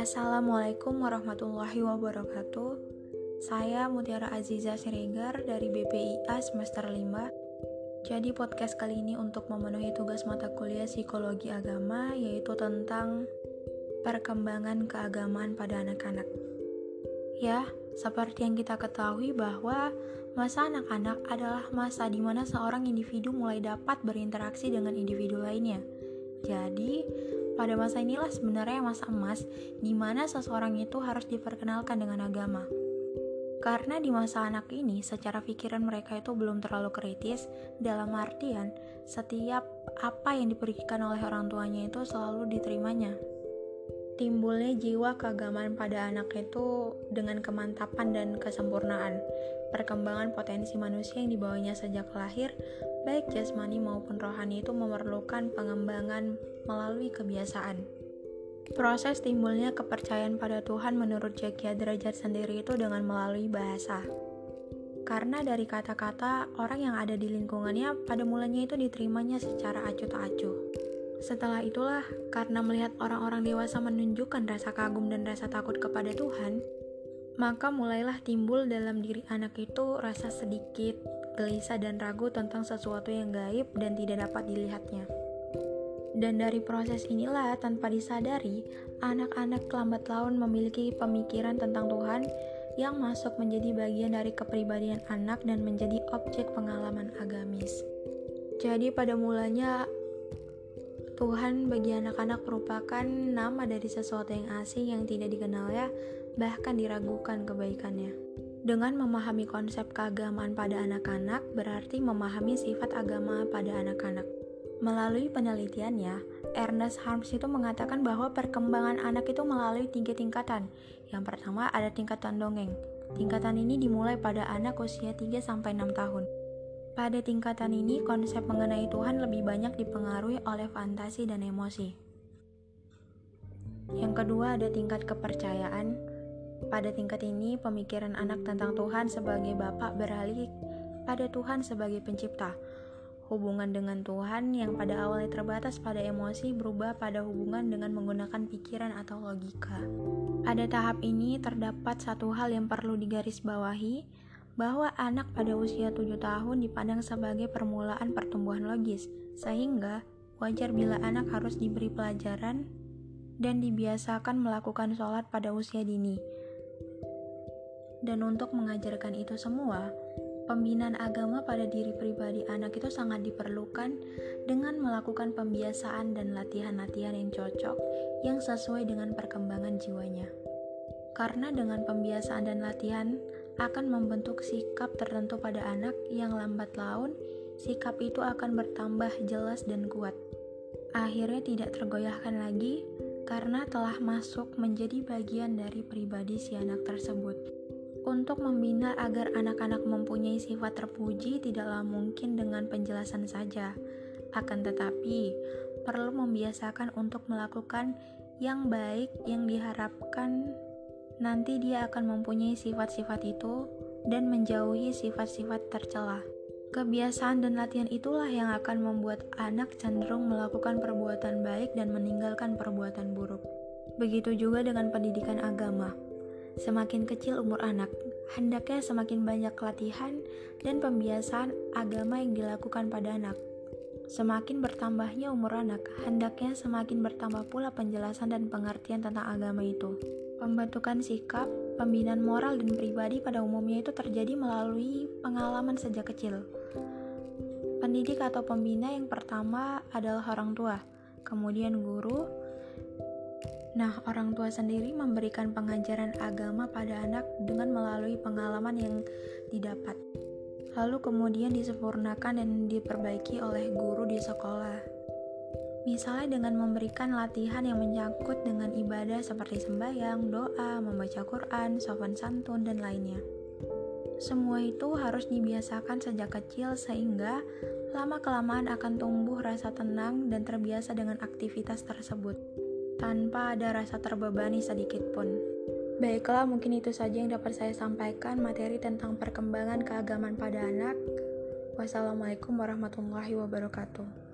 Assalamualaikum warahmatullahi wabarakatuh. Saya Mutiara Aziza Siregar dari BPIA semester 5. Jadi podcast kali ini untuk memenuhi tugas mata kuliah Psikologi Agama yaitu tentang perkembangan keagamaan pada anak-anak. Ya, seperti yang kita ketahui bahwa masa anak-anak adalah masa di mana seorang individu mulai dapat berinteraksi dengan individu lainnya. Jadi, pada masa inilah sebenarnya masa emas di mana seseorang itu harus diperkenalkan dengan agama. Karena di masa anak ini, secara pikiran mereka itu belum terlalu kritis, dalam artian setiap apa yang diberikan oleh orang tuanya itu selalu diterimanya. Timbulnya jiwa keagamaan pada anak itu dengan kemantapan dan kesempurnaan. Perkembangan potensi manusia yang dibawanya sejak lahir baik jasmani maupun rohani itu memerlukan pengembangan melalui kebiasaan. Proses timbulnya kepercayaan pada Tuhan menurut Jakia Derajat sendiri itu dengan melalui bahasa. Karena dari kata-kata, orang yang ada di lingkungannya pada mulanya itu diterimanya secara acuh tak acuh. Setelah itulah, karena melihat orang-orang dewasa menunjukkan rasa kagum dan rasa takut kepada Tuhan, maka mulailah timbul dalam diri anak itu rasa sedikit gelisah dan ragu tentang sesuatu yang gaib dan tidak dapat dilihatnya. Dan dari proses inilah, tanpa disadari, anak-anak lambat laun memiliki pemikiran tentang Tuhan yang masuk menjadi bagian dari kepribadian anak dan menjadi objek pengalaman agamis. Jadi pada mulanya Tuhan bagi anak-anak merupakan nama dari sesuatu yang asing yang tidak dikenalnya, bahkan diragukan kebaikannya. Dengan memahami konsep keagamaan pada anak-anak, berarti memahami sifat agama pada anak-anak. Melalui penelitiannya, Ernest Harms itu mengatakan bahwa perkembangan anak itu melalui tiga tingkatan. Yang pertama ada tingkatan dongeng. Tingkatan ini dimulai pada anak usia 3-6 tahun. Pada tingkatan ini, konsep mengenai Tuhan lebih banyak dipengaruhi oleh fantasi dan emosi. Yang kedua ada tingkat kepercayaan, pada tingkat ini, pemikiran anak tentang Tuhan sebagai Bapa beralih pada Tuhan sebagai Pencipta. Hubungan dengan Tuhan yang pada awalnya terbatas pada emosi berubah pada hubungan dengan menggunakan pikiran atau logika. Pada tahap ini terdapat satu hal yang perlu digarisbawahi, bahwa anak pada usia 7 tahun dipandang sebagai permulaan pertumbuhan logis, sehingga wajar bila anak harus diberi pelajaran dan dibiasakan melakukan sholat pada usia dini. Dan untuk mengajarkan itu semua, pembinaan agama pada diri pribadi anak itu sangat diperlukan dengan melakukan pembiasaan dan latihan-latihan yang cocok yang sesuai dengan perkembangan jiwanya. Karena dengan pembiasaan dan latihan akan membentuk sikap tertentu pada anak yang lambat laun, sikap itu akan bertambah jelas dan kuat. Akhirnya tidak tergoyahkan lagi karena telah masuk menjadi bagian dari pribadi si anak tersebut. Untuk membina agar anak-anak mempunyai sifat terpuji tidaklah mungkin dengan penjelasan saja, akan tetapi perlu membiasakan untuk melakukan yang baik yang diharapkan nanti dia akan mempunyai sifat-sifat itu dan menjauhi sifat-sifat tercela. Kebiasaan dan latihan itulah yang akan membuat anak cenderung melakukan perbuatan baik dan meninggalkan perbuatan buruk. Begitu juga dengan pendidikan agama. Semakin kecil umur anak, hendaknya semakin banyak latihan dan pembiasaan agama yang dilakukan pada anak. Semakin bertambahnya umur anak, hendaknya semakin bertambah pula penjelasan dan pengertian tentang agama itu. Pembentukan sikap, pembinaan moral dan pribadi pada umumnya itu terjadi melalui pengalaman sejak kecil. Pendidik atau pembina yang pertama adalah orang tua, kemudian guru, Nah, orang tua sendiri memberikan pengajaran agama pada anak dengan melalui pengalaman yang didapat. Lalu kemudian disempurnakan dan diperbaiki oleh guru di sekolah. Misalnya dengan memberikan latihan yang menyangkut dengan ibadah seperti sembahyang, doa, membaca Quran, sopan santun, dan lainnya. Semua itu harus dibiasakan sejak kecil sehingga lama-kelamaan akan tumbuh rasa tenang dan terbiasa dengan aktivitas tersebut tanpa ada rasa terbebani sedikit pun. Baiklah, mungkin itu saja yang dapat saya sampaikan materi tentang perkembangan keagamaan pada anak. Wassalamualaikum warahmatullahi wabarakatuh.